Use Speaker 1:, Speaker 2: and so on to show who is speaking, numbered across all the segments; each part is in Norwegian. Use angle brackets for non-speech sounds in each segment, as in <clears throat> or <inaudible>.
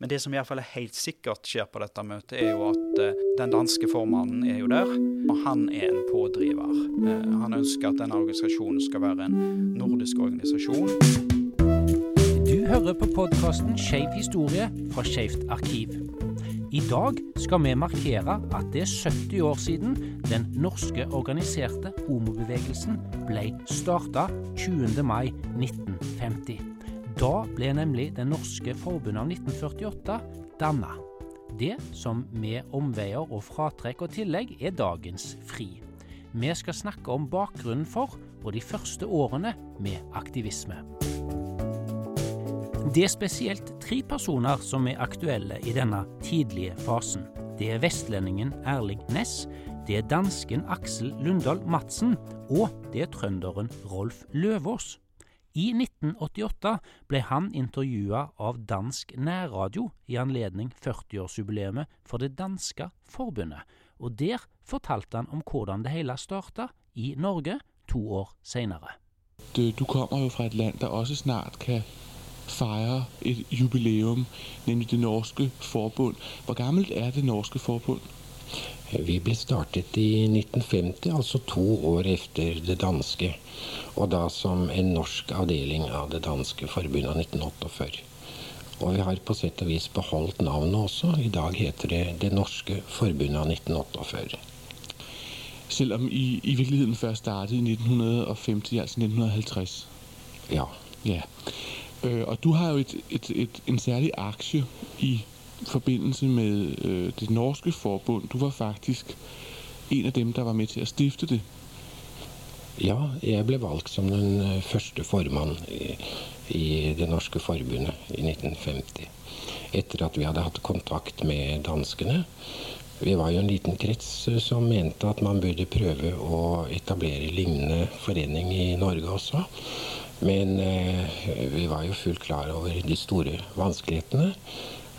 Speaker 1: Men det som iallfall er helt sikkert skjer på dette møtet, er jo at eh, den danske formannen er jo der. Og han er en pådriver. Eh, han ønsker at denne organisasjonen skal være en nordisk organisasjon.
Speaker 2: Du hører på podkasten Skeiv historie fra Skeivt arkiv. I dag skal vi markere at det er 70 år siden den norske organiserte homobevegelsen ble starta 20. mai 1950. Da ble nemlig Det norske forbundet av 1948 danna. Det som med omveier og fratrekk og tillegg er dagens FRI. Vi skal snakke om bakgrunnen for og de første årene med aktivisme. Det er spesielt tre personer som er aktuelle i denne tidlige fasen. Det er vestlendingen Erling Næss, det er dansken Aksel Lundahl Madsen, og det er trønderen Rolf Løvås. I 1988 ble han intervjua av dansk nærradio i anledning 40-årsjubileet for det danske forbundet, og der fortalte han om hvordan det hele starta i Norge to år seinere.
Speaker 3: Du, du kommer jo fra et land der også snart kan feire et jubileum, nemlig Det norske forbund. Hvor gammelt er Det norske forbund?
Speaker 4: Vi ble startet i 1950, altså to år etter det danske. Og da som en norsk avdeling av det danske forbundet av 1948. Og vi har på sett og vis beholdt navnet også. I dag heter det Det norske forbundet av 1948.
Speaker 3: Selv om I i virkeligheten først startet i 1950, altså 1950?
Speaker 4: Ja.
Speaker 3: ja. Øh, og du har jo et, et, et, en særlig aksje i forbindelse med øh, det norske forbund. Du var faktisk en av dem der var med til å stifte det.
Speaker 4: Ja, jeg ble valgt som den øh, første formann i, i Det norske forbundet i 1950. Etter at vi hadde hatt kontakt med danskene. Vi var jo en liten krets øh, som mente at man burde prøve å etablere lignende forening i Norge også. Men eh, vi var jo fullt klar over de store vanskelighetene.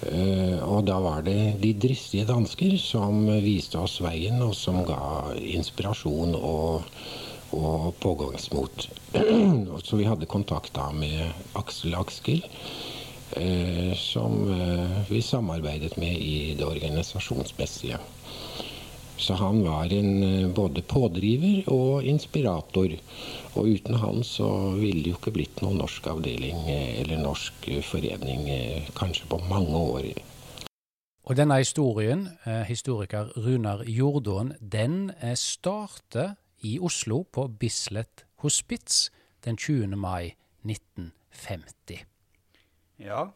Speaker 4: Uh, og da var det de dristige dansker som viste oss veien, og som ga inspirasjon og, og pågangsmot. <clears throat> Så vi hadde kontakt da med Aksel Akskel, uh, som uh, vi samarbeidet med i det organisasjonsmessige. Så han var en både pådriver og inspirator. Og uten han så ville det jo ikke blitt noen norsk avdeling eller norsk forening kanskje på mange år.
Speaker 2: Og denne historien, historiker Runar Jordåen, den starter i Oslo på Bislett hospits den 20. mai 1950.
Speaker 1: Ja,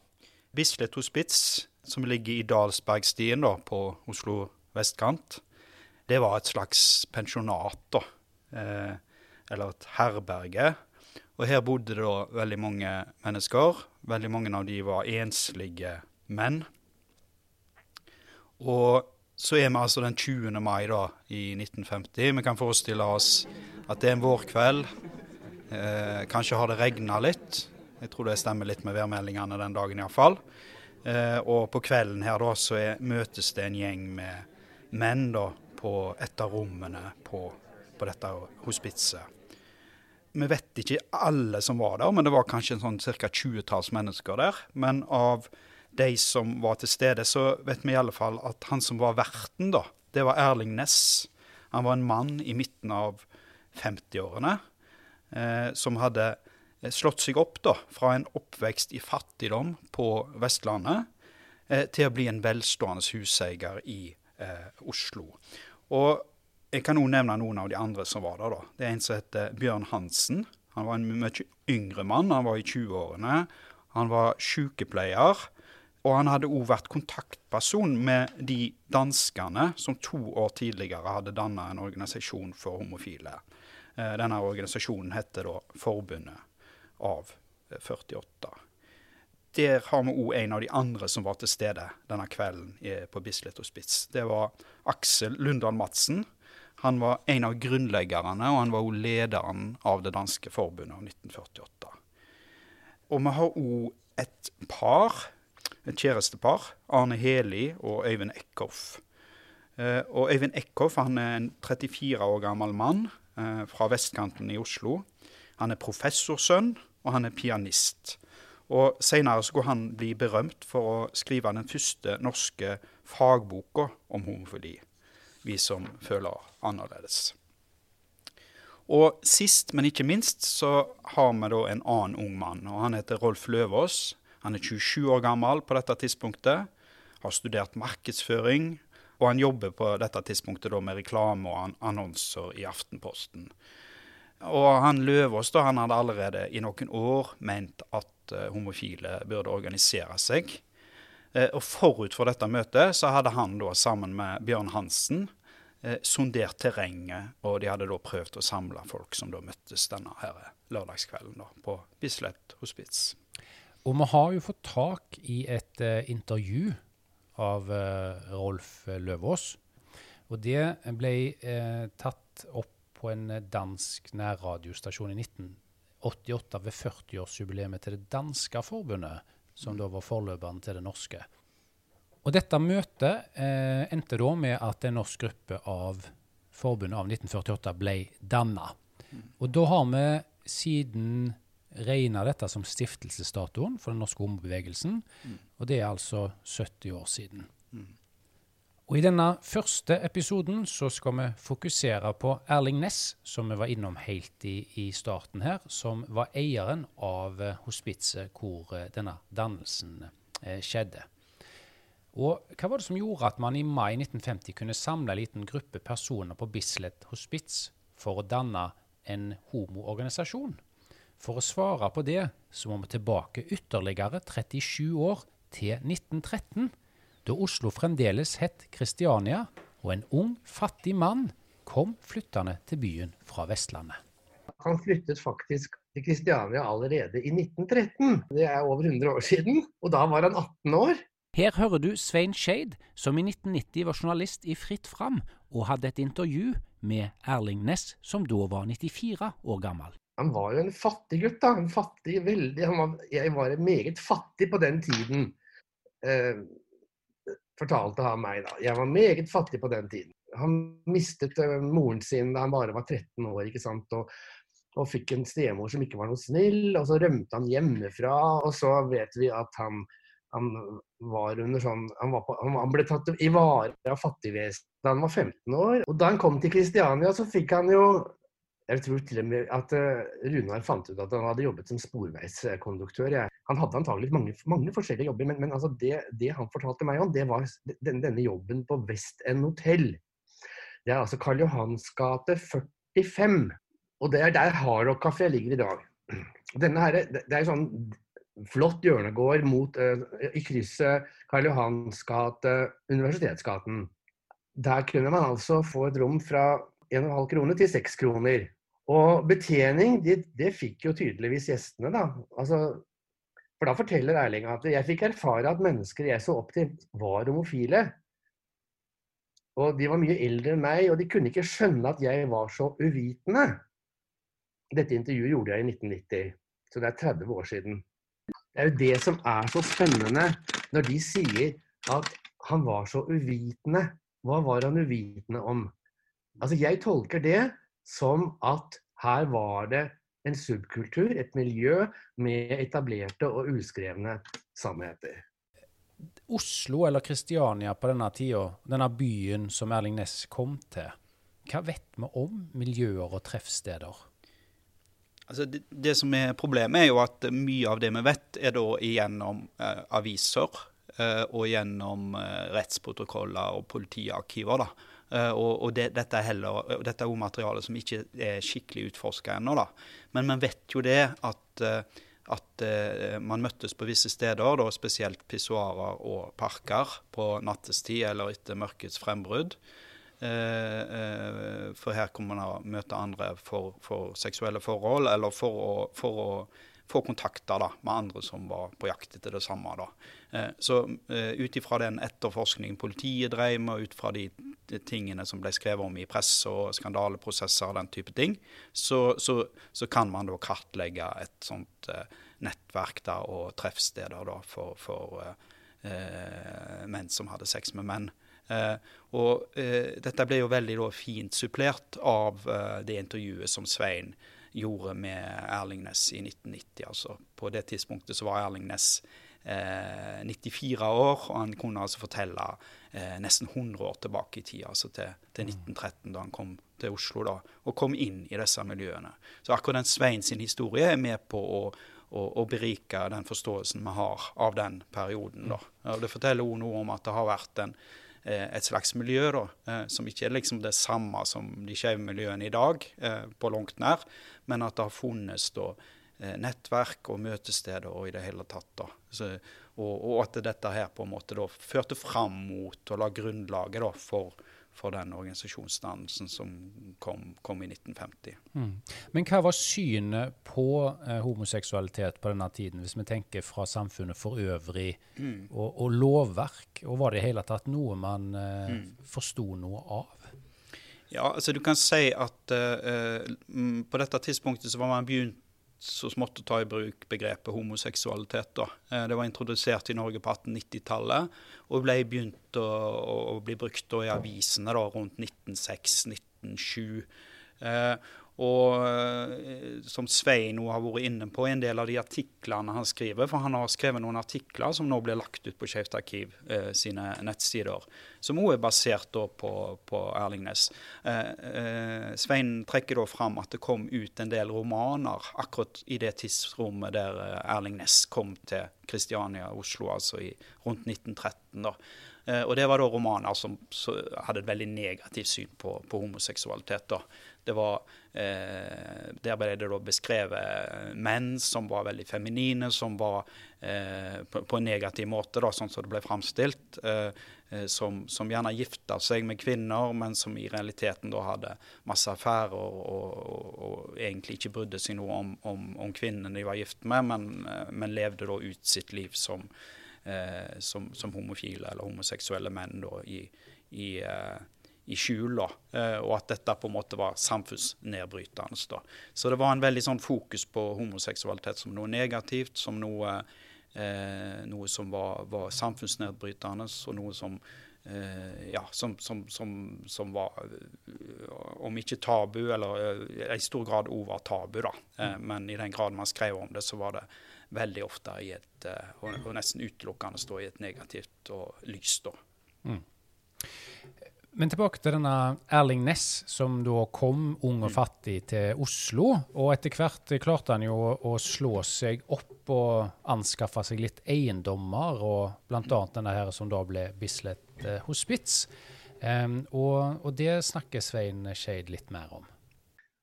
Speaker 1: Bislett hospits, som ligger i Dalsbergstien da, på Oslo vestkant, det var et slags pensjonat, da. Eh, eller et herberge. Og her bodde det da veldig mange mennesker. Veldig mange av de var enslige menn. Og så er vi altså den 20. mai da, i 1950. Vi kan forestille oss at det er en vårkveld. Eh, kanskje har det regna litt. Jeg tror det stemmer litt med værmeldingene den dagen iallfall. Eh, og på kvelden her da så er, møtes det en gjeng med menn da på et av rommene på, på dette hospitset. Vi vet ikke alle som var der, men det var kanskje sånn ca. 20-talls mennesker der. Men av de som var til stede, så vet vi i alle fall at han som var verten, da, det var Erling Næss. Han var en mann i midten av 50-årene eh, som hadde slått seg opp da, fra en oppvekst i fattigdom på Vestlandet eh, til å bli en velstående huseier i eh, Oslo. Og jeg kan òg nevne noen av de andre som var der. da. Det er en som heter Bjørn Hansen. Han var en mye yngre mann. Han var i 20-årene. Han var sykepleier. Og han hadde òg vært kontaktperson med de danskene som to år tidligere hadde danna en organisasjon for homofile. Denne organisasjonen heter da Forbundet av 48. Der har vi òg en av de andre som var til stede denne kvelden på Bislett Hospits. Det var Aksel Lundahl Madsen. Han var en av grunnleggerne, og han var òg lederen av det danske forbundet av 1948. Og vi har òg et par, et kjærestepar, Arne Heli og Øyvind Eckhoff. Og Øyvind Eckhoff han er en 34 år gammel mann fra vestkanten i Oslo. Han er professorsønn, og han er pianist. Og Senere skulle han bli berømt for å skrive den første norske fagboka om homofili. Vi som føler annerledes. Og sist, men ikke minst, så har vi da en annen ung mann. og Han heter Rolf Løvaas. Han er 27 år gammel på dette tidspunktet. Har studert markedsføring. Og han jobber på dette tidspunktet da med reklame og annonser i Aftenposten. Og han Løvaas han hadde allerede i noen år ment at uh, homofile burde organisere seg. Uh, og forut for dette møtet så hadde han da sammen med Bjørn Hansen uh, sondert terrenget, og de hadde da prøvd å samle folk som da møttes denne her lørdagskvelden da, på Bislett hospits.
Speaker 2: Og vi har jo fått tak i et intervju av Rolf Løvaas. Og det ble tatt opp på en eh, dansk nærradiostasjon i 1988 ved 40-årsjubileet til det danske forbundet, som da var forløperen til det norske. Og dette møtet eh, endte da med at en norsk gruppe av forbundet av 1948 ble danna. Og da har vi siden regna dette som stiftelsesdatoen for den norske homobevegelsen. Og det er altså 70 år siden. Og I denne første episoden så skal vi fokusere på Erling Næss, som vi var innom helt i, i starten her, som var eieren av eh, hospitset hvor eh, denne dannelsen eh, skjedde. Og Hva var det som gjorde at man i mai 1950 kunne samle en liten gruppe personer på Bislett hospits for å danne en homoorganisasjon? For å svare på det så må vi tilbake ytterligere 37 år, til 1913 da Oslo fremdeles het Kristiania, og en ung, fattig mann kom flyttende til byen fra Vestlandet.
Speaker 5: Han flyttet faktisk til Kristiania allerede i 1913. Det er over 100 år siden, og da var han 18 år.
Speaker 2: Her hører du Svein Skeid, som i 1990 var journalist i Fritt Fram, og hadde et intervju med Erling Næss, som da var 94 år gammel.
Speaker 5: Han var jo en fattig gutt, da. En fattig, veldig, var, jeg var meget fattig på den tiden. Eh, fortalte han meg da. Jeg var meget fattig på den tiden. Han mistet uh, moren sin da han bare var 13 år ikke sant? Og, og, fikk en stemor som ikke var noe snill. Og så rømte han hjemmefra. Og så vet vi at han, han var under sånn Han, på, han ble tatt i vare av fattigvesenet da han var 15 år. Og da han kom til Kristiania, så fikk han jo jeg tror til og med at uh, Runar fant ut at han hadde jobbet som sporveiskonduktør. Han hadde antagelig mange, mange forskjellige jobber, men, men altså det, det, han fortalte meg om, det var denne, denne jobben på West End Hotel. Det er altså Karl Johans gate 45. Og det er der Hardrock kafé ligger i dag. Her, det er sånn flott hjørnegård mot, uh, i krysset Karl Johans gate, Universitetsgaten. Der kunne man altså få et rom fra 1,5 kroner til 6 kroner. Og betjening, det, det fikk jo tydeligvis gjestene, da. Altså, for da forteller Erling at jeg fikk erfare at mennesker jeg så opp til, var homofile. Og de var mye eldre enn meg, og de kunne ikke skjønne at jeg var så uvitende. Dette intervjuet gjorde jeg i 1990, så det er 30 år siden. Det er jo det som er så spennende når de sier at han var så uvitende. Hva var han uvitende om? Altså, jeg tolker det som at her var det en subkultur, et miljø med etablerte og uskrevne sannheter.
Speaker 2: Oslo eller Kristiania på denne tida, denne byen som Erling Næss kom til, hva vet vi om miljøer og treffsteder?
Speaker 1: Altså det, det, som er Problemet er jo at mye av det vi vet, er da gjennom eh, aviser eh, og gjennom eh, rettsprotokoller og politiarkiver. da. Uh, og, og det, dette, er heller, dette er jo materiale som ikke er skikkelig utforska ennå. Men man vet jo det at, uh, at uh, man møttes på visse steder, da spesielt pissoarer og parker, på nattestid eller etter mørkets frembrudd. for her kommer man å møte andre for, for seksuelle forhold, eller for å, for å få kontakter da, med andre som var på jakt etter det samme. Da. Eh, så eh, ut ifra den etterforskningen politiet drev med, ut fra de, tingene som ble skrevet om i press og skandaleprosesser og den type ting, så, så, så kan man da kartlegge et sånt eh, nettverk da, og treffsteder da, for, for menn som hadde sex med menn. Eh, og eh, dette ble jo veldig da, fint supplert av det intervjuet som Svein gjorde med Erling Næss i 1990. Altså, på det tidspunktet så var Erling Næss eh, 94 år, og han kunne altså fortelle eh, nesten 100 år tilbake i tid, altså til, til 1913, da han kom til Oslo da, og kom inn i disse miljøene. Så akkurat den Svein sin historie er med på å, å, å berike den forståelsen vi har av den perioden. da. Det forteller også noe om at det har vært en et slags miljø da, eh, som ikke er liksom det samme som de skeive miljøene i dag, eh, på langt nær, men at det har funnes da, nettverk og møtesteder og i det hele tatt. da. Så, og, og, at dette her på en måte da førte fram mot og la grunnlaget da for for den organisasjonsdannelsen som kom, kom i 1950. Mm.
Speaker 2: Men hva var synet på eh, homoseksualitet på denne tiden, hvis vi tenker fra samfunnet for øvrig, mm. og, og, lovverk? Og var det i hele tatt noe man eh, mm. forsto noe av?
Speaker 1: Ja, altså du kan si at eh, på dette tidspunktet så var man begynt så smått å ta i bruk begrepet homoseksualitet. Da. Eh, det var introdusert i Norge på 1890-tallet og ble begynt å, å bli brukt i avisene da, rundt 1906-1907. Eh, og eh, som Svein nå har vært inne på, en del av de artiklene han skriver, for han har skrevet noen artikler som nå blir lagt ut på Skeivt arkiv eh, sine nettsider, som òg er basert da, på, på Erling Næss. Eh, eh, Svein trekker da fram at det kom ut en del romaner akkurat i det tidsrommet der eh, Erling Næss kom til Kristiania, Oslo, altså i, rundt 1913. da. Eh, og det var da romaner som hadde et veldig negativt syn på, på homoseksualitet. da. Det var, eh, der ble det da beskrevet menn som var veldig feminine, som var eh, på, på, en negativ måte, da, sånn som det ble framstilt. Eh, eh, som, som, gjerne gifta seg med kvinner, men som i realiteten da hadde masse affærer og, og, og, egentlig ikke brydde seg noe om, om, om kvinnene de var gift med, men, eh, men, levde da ut sitt liv som, eh, som, som homofile eller homoseksuelle menn da, i, i i skjul, da, eh, og at dette på en måte var samfunnsnedbrytende. Da. Så det var en veldig sånn fokus på homoseksualitet som noe negativt, som noe, eh, noe som var, var, samfunnsnedbrytende, og noe som, eh, ja, som, som, som, var om ikke tabu, eller eh, i stor grad òg var tabu. da. Eh, mm. men i den grad man skrev om det, så var det veldig ofte i et, eh, og, og nesten utelukkende stå i et negativt lys. da. Mm.
Speaker 2: Men tilbake til denne Erling Næss, som da kom ung og mm. fattig til Oslo. Og etter hvert klarte han jo å slå seg opp og anskaffe seg litt eiendommer, og bl.a. denne her som da ble Bislett eh, hospits. Um, og, og, det snakker Svein Skeid litt mer om.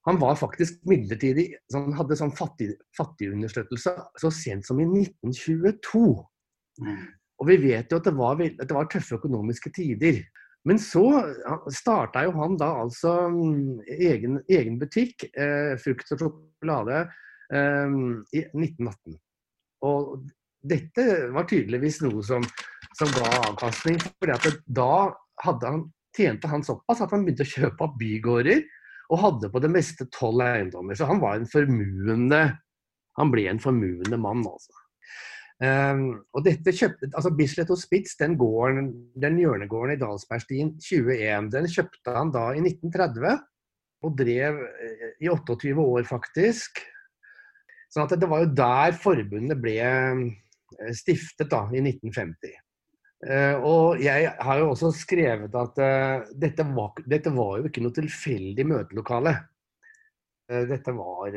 Speaker 5: Han var faktisk midlertidig så Han hadde sånn fattig, fattigunderstøttelse så sent som i 1922. Mm. Og vi vet jo at det var, at det var tøffe økonomiske tider. Men så starta jo han da altså mm, egen, egen butikk, eh, frukt og sjokolade, eh, i 1918. Og dette var tydeligvis noe som, som ga avkastning. For da han, tjente han såpass at han begynte å kjøpe opp bygårder, og hadde på det meste tolv eiendommer. Så han var en formuende Han ble en formuende mann, altså. Um, og dette kjøpte, altså Bislett og Spitz, den, gården, den hjørnegården i Dalsbergstien 21, den kjøpte han da i 1930. Og drev eh, i 28 år, faktisk. Sånn det var jo der forbundet ble eh, stiftet, da, i 1950. Uh, eh, og jeg har jo også skrevet at uh, dette, var, dette, var, jo ikke noe tilfeldig møtelokale. Uh, dette var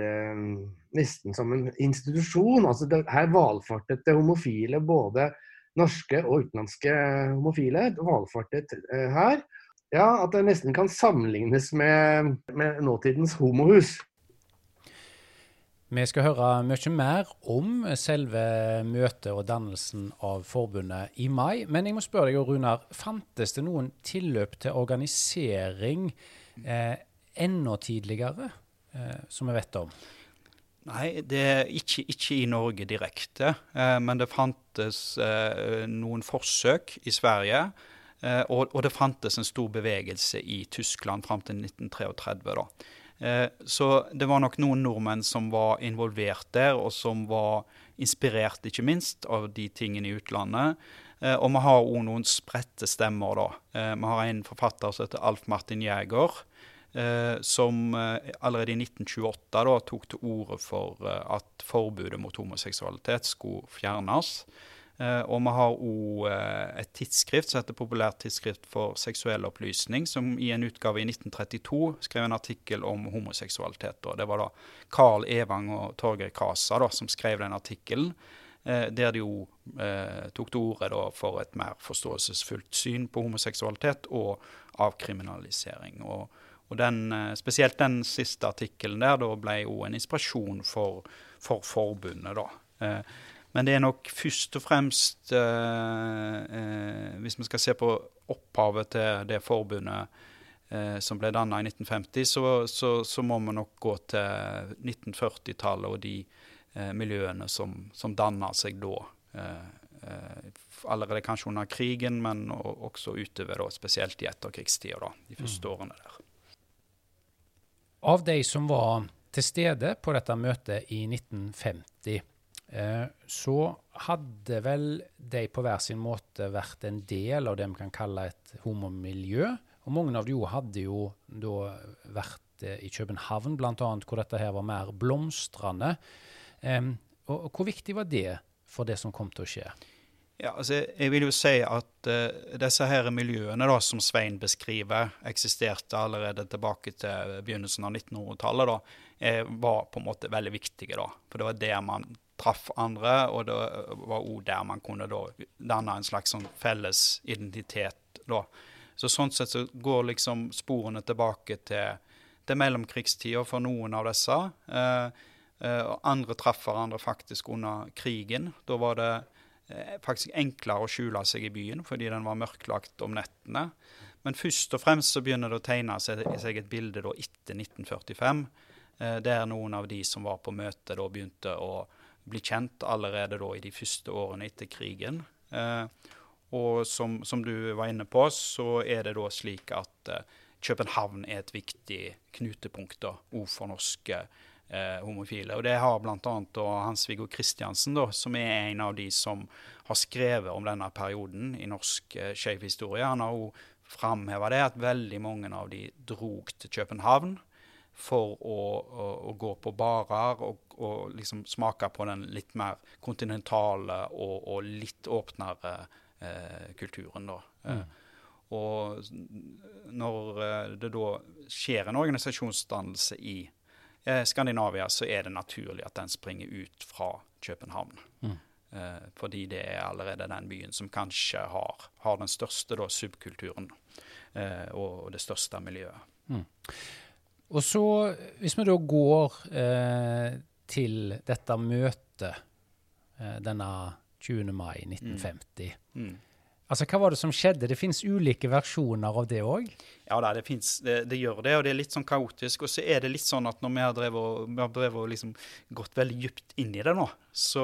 Speaker 5: nesten som en institusjon. altså det, Her valfartet det homofile, både norske og utenlandske homofile, valfartet eh, her. Ja, At det nesten kan sammenlignes med, med nåtidens homohus.
Speaker 2: Vi skal høre mye mer om selve møtet og dannelsen av forbundet i mai. Men jeg må spørre deg, Runar, fantes det noen tilløp til organisering eh, enda tidligere, eh, som vi vet om?
Speaker 1: Nei, det er ikke, ikke i Norge direkte. Eh, men det fantes eh, noen forsøk i Sverige. Eh, og, og, det fantes en stor bevegelse i Tyskland fram til 1933. da. Eh, så det var nok noen nordmenn som var involvert der, og som var inspirert, ikke minst, av de tingene i utlandet. Eh, og vi har òg noen spredte stemmer, da. Eh, vi har en forfatter som heter Alf Martin Jæger eh, som eh, allerede i 1928 da, tok til orde for eh, at forbudet mot homoseksualitet skulle fjernes. Eh, og vi har òg eh, et tidsskrift som heter Populært tidsskrift for seksuell opplysning, som i en utgave i 1932 skrev en artikkel om homoseksualitet. Da. det var da Carl Evang og Torgeir Krasa da, som skrev den artikkelen. Der de eh, tok til orde for et mer forståelsesfullt syn på homoseksualitet og avkriminalisering. Og, og den, eh, spesielt den siste artikkelen der da ble jo en inspirasjon for, for forbundet. da. Eh, men det er nok først og fremst, eh, hvis vi skal se på opphavet til det forbundet som ble danna i 1950, så, så, så, må vi nok gå til 1940-tallet og de miljøene som, som danna seg da. Allerede kanskje under krigen, men også utover, da, spesielt i etterkrigstida, de første mm. årene der.
Speaker 2: Av de som var til stede på dette møtet i 1950, eh, så hadde vel de på hver sin måte vært en del av det vi kan kalle et homomiljø. Og mange av de hadde jo da vært eh, i København, bl.a., hvor dette her var mer blomstrende. Og, hvor viktig var det for det som kom til å skje?
Speaker 1: Ja, altså, jeg vil jo si at uh, disse her miljøene da, som Svein beskriver, eksisterte allerede tilbake til begynnelsen av 1900-tallet. da, eh, var på en måte veldig viktige. da, For det var der man traff andre, og det var òg der man kunne da danne en slags sånn felles identitet. da. Så Sånn sett så går liksom sporene tilbake til, til mellomkrigstida for noen av disse. Uh, uh, andre traff hverandre faktisk under krigen. Da var det faktisk enklere å skjule seg i byen fordi den var mørklagt om nettene. Men først og fremst så begynner det å tegne seg, et bilde da etter 1945, eh, der noen av de som var på møtet, begynte å bli kjent allerede da i de første årene etter krigen. Og som, som du var inne på, så er det da slik at København er et viktig knutepunkt da, for norske eh, homofile. Og det har bl.a. Hans-Viggo Kristiansen, som er en av de som har skrevet om denne perioden i norsk eh, skeiv historie. Han har òg framheva det at veldig mange av de drog til København for å, å, å gå på barer og, og, liksom smake på den litt mer kontinentale og, og litt åpnere eh, kulturen. da. Mm. Eh, og når eh, det da skjer en organisasjonsdannelse i eh, Skandinavia, så er det naturlig at den springer ut fra København. Mm. Eh, fordi det er allerede den byen som kanskje har, har den største da, subkulturen eh, og det største miljøet. Mm.
Speaker 2: Og så, hvis vi da går eh, til dette møtet eh, denne 20. mai 1950 mm. Altså, Hva var det som skjedde? Det fins ulike versjoner av det òg?
Speaker 1: Ja, det, det, det, gjør det, og det er litt sånn kaotisk. Og så er det litt sånn at når vi har drevet, vi har drevet liksom gått veldig dypt inn i det nå, så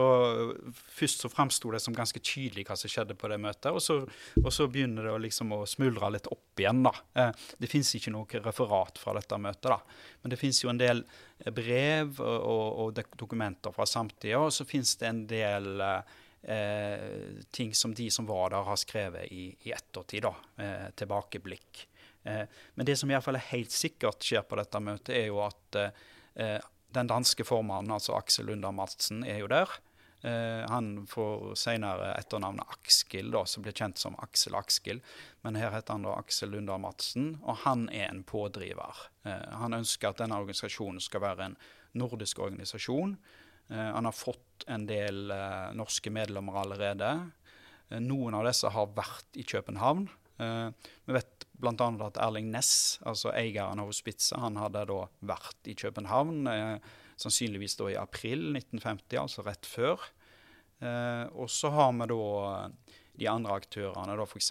Speaker 1: først så framsto det som ganske tydelig hva som skjedde på det møtet, og så, og så begynner det å liksom å smuldre litt opp igjen, da. Eh, det fins ikke noe referat fra dette møtet, da. Men det fins jo en del brev og, og, og dokumenter fra samtida, og så fins det en del eh, eh, ting som de som var der, har skrevet i, i ettertid. da, eh, Tilbakeblikk. Eh, men det som i hvert fall er helt sikkert skjer på dette møtet, er jo at eh, den danske formannen, altså Aksel Lundar Madsen, er jo der. Uh, han får senere etternavnet Akskil, da, som blir kjent som Aksel Akskil. Men her heter han da Aksel Lundar Madsen, og han er en pådriver. Han ønsker at denne organisasjonen skal være en nordisk organisasjon Eh, han har fått en del eh, norske medlemmer allerede. Eh, noen av disse har vært i København. Vi vet bl.a. at Erling Næss, altså eieren av hospitset, han hadde da vært i København. Sannsynligvis da i april 1950, altså rett før. Og så har vi da de andre aktørene, da f.eks.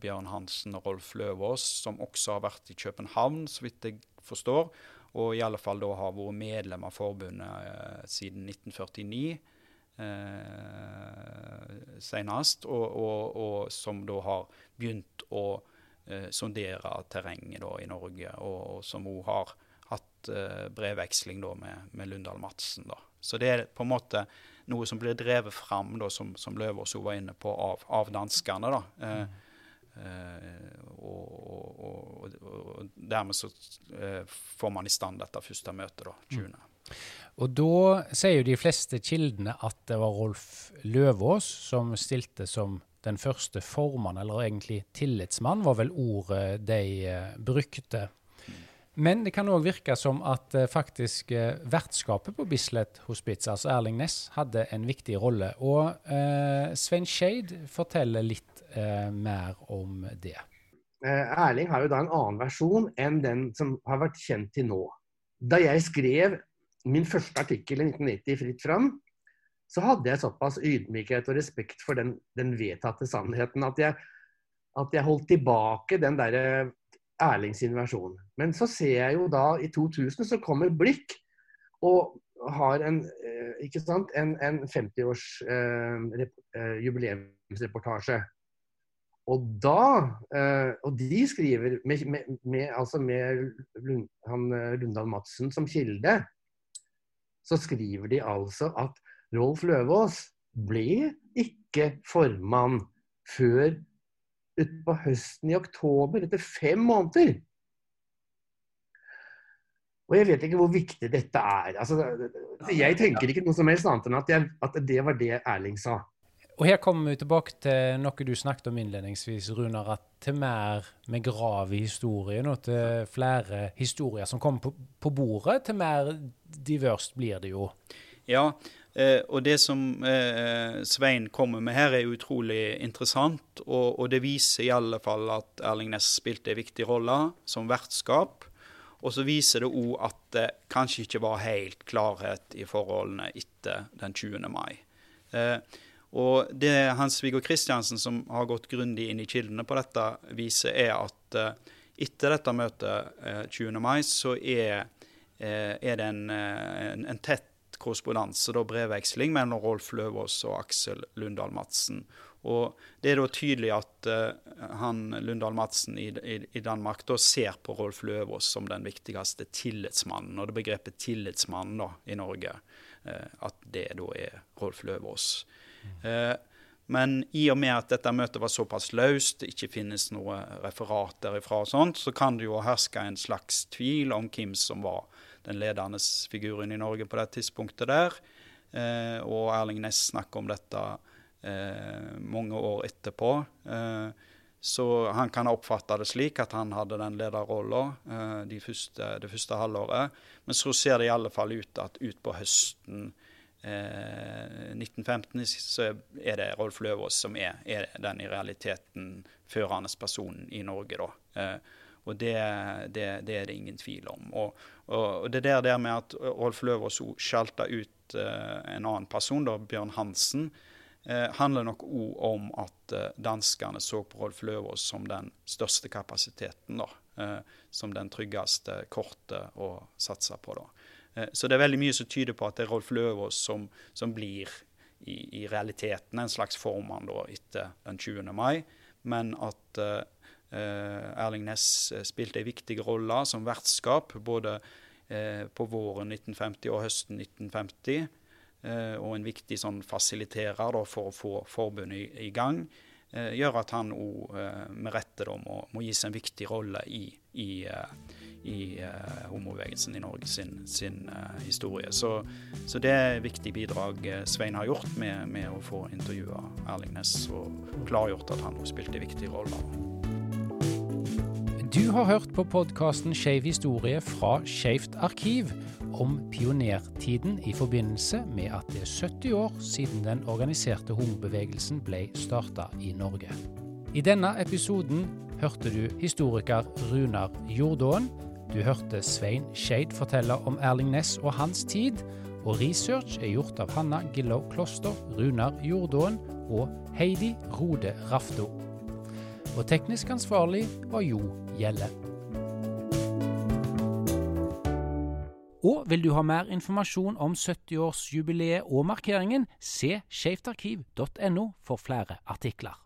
Speaker 1: Bjørn Hansen og Rolf Løvaas, som også har vært i København, så vidt jeg forstår og i alle fall da har vært medlem av forbundet eh, siden 1949 eh, senest, og, og, og, som da har begynt å eh, sondere terrenget da i Norge, og, og som òg har hatt eh, brevveksling da med, med Lundahl Madsen. da. Så det er på en måte noe som blir drevet fram, da, som, som Løvaas var inne på, av, av danskene. da. Eh, mm. Og, og, og, og, dermed så får man i stand dette første møtet, da, 20. Mm.
Speaker 2: Og da sier jo de fleste kildene at det var Rolf Løvås som stilte som den første formann, eller egentlig tillitsmann, var vel ordet de uh, brukte. Men det kan òg virke som at uh, faktisk uh, vertskapet på Bislett Hospits, altså Erling Næss, hadde en viktig rolle. Og Svein Skeid forteller litt mer om det.
Speaker 5: Erling har jo da en annen versjon enn den som har vært kjent til nå. Da jeg skrev min første artikkel i 1990 Fritt fram, så hadde jeg såpass ydmykhet og respekt for den, den vedtatte sannheten at jeg, at jeg, holdt tilbake den derre Erlings versjon. Men så ser jeg jo da, i 2000, så kommer Blikk og har en, eh, ikke sant, en, en 50-års eh, eh, jubileumsreportasje. Og da eh, Og de skriver med, med, med, altså med Lund, han, eh, Madsen som kilde så skriver de altså at Rolf Løvaas ble ikke formann før utpå høsten i oktober, etter fem måneder. Og jeg vet ikke hvor viktig dette er. Altså, jeg tenker ikke noe som helst annet enn at, jeg, at det var det Erling sa.
Speaker 2: Og her kommer vi tilbake til noe du snakket om innledningsvis, Runar. At til mer vi graver i historien, og til flere historier som kommer på, på bordet, til mer diverst blir det jo.
Speaker 1: Ja, og det som eh, Svein kommer med her, er utrolig interessant. Og, og, det viser i alle fall at Erling Næss spilte en viktig rolle som vertskap. Og så viser det òg at det kanskje ikke var helt klarhet i forholdene etter den 20. mai. Eh, og det Hans-Viggo Kristiansen, som har gått grundig inn i kildene på dette, viser, er at etter dette møtet uh, eh, 20. mai, så er, er det en, en, en tett korrespondanse, da brevveksling, mellom Rolf Løvaas og Aksel Lundahl Madsen. Og Det er da tydelig at han Lundahl Madsen i, i, i, Danmark da ser på Rolf Løvaas som den viktigste tillitsmannen. Og det begrepet 'tillitsmann' da, i Norge, at det da er Rolf Løvaas. Uh, men i og med at dette møtet var såpass løst, det ikke finnes noe referat derifra, og sånt, så kan det jo herske en slags tvil om hvem som var den ledende figuren i Norge på det tidspunktet der. Eh, og Erling Næss snakker om dette eh, mange år etterpå. Eh, så han kan ha oppfatta det slik at han hadde den lederrolla eh, de det første halvåret. Men så ser det i alle fall ut at utpå høsten 1915 eh, så er det Rolf Løvaas som er, er, den i realiteten førende personen i Norge. da. Eh, og det, det, det, er det ingen tvil om. Og, og det der, der med at Rolf Løvaas skjelte ut uh, en annen person, da, Bjørn Hansen, uh, handler nok òg om at uh, danskene så på Rolf Løvaas som den største kapasiteten. da, Som den tryggeste kortet å satse på. da. Eh, så det er veldig mye som tyder på at det er Rolf Løvaas som, som blir i, i, realiteten en slags formann etter den 20. mai, men at Erling Næss spilte en viktig rolle som vertskap både uh, på våren 1950 og høsten 1950. Uh, og en viktig sånn fasiliterer for å få forbundet i, gang. gjør at han òg med rette må, må gis en viktig rolle i, i i homobevegelsen i Norge sin, sin historie. Så, så, det er et viktig bidrag Svein har gjort med, med å få intervjua Erling Næss og klargjort at han spilte en viktig rolle.
Speaker 2: Du har hørt på podkasten Skeiv historie fra Skeivt arkiv om pionertiden i forbindelse med at det er 70 år siden den organiserte homobevegelsen ble starta i Norge. I denne episoden hørte du historiker Runar Jordåen, du hørte Svein Skeid fortelle om Erling Næss og hans tid, og research er gjort av Hanna Gillow Kloster, Runar Jordåen og Heidi Rode Rafto. Og teknisk ansvarlig var Jo Gjelle. Og vil du ha mer informasjon om 70-årsjubileet og markeringen, se skeivtarkiv.no for flere artikler.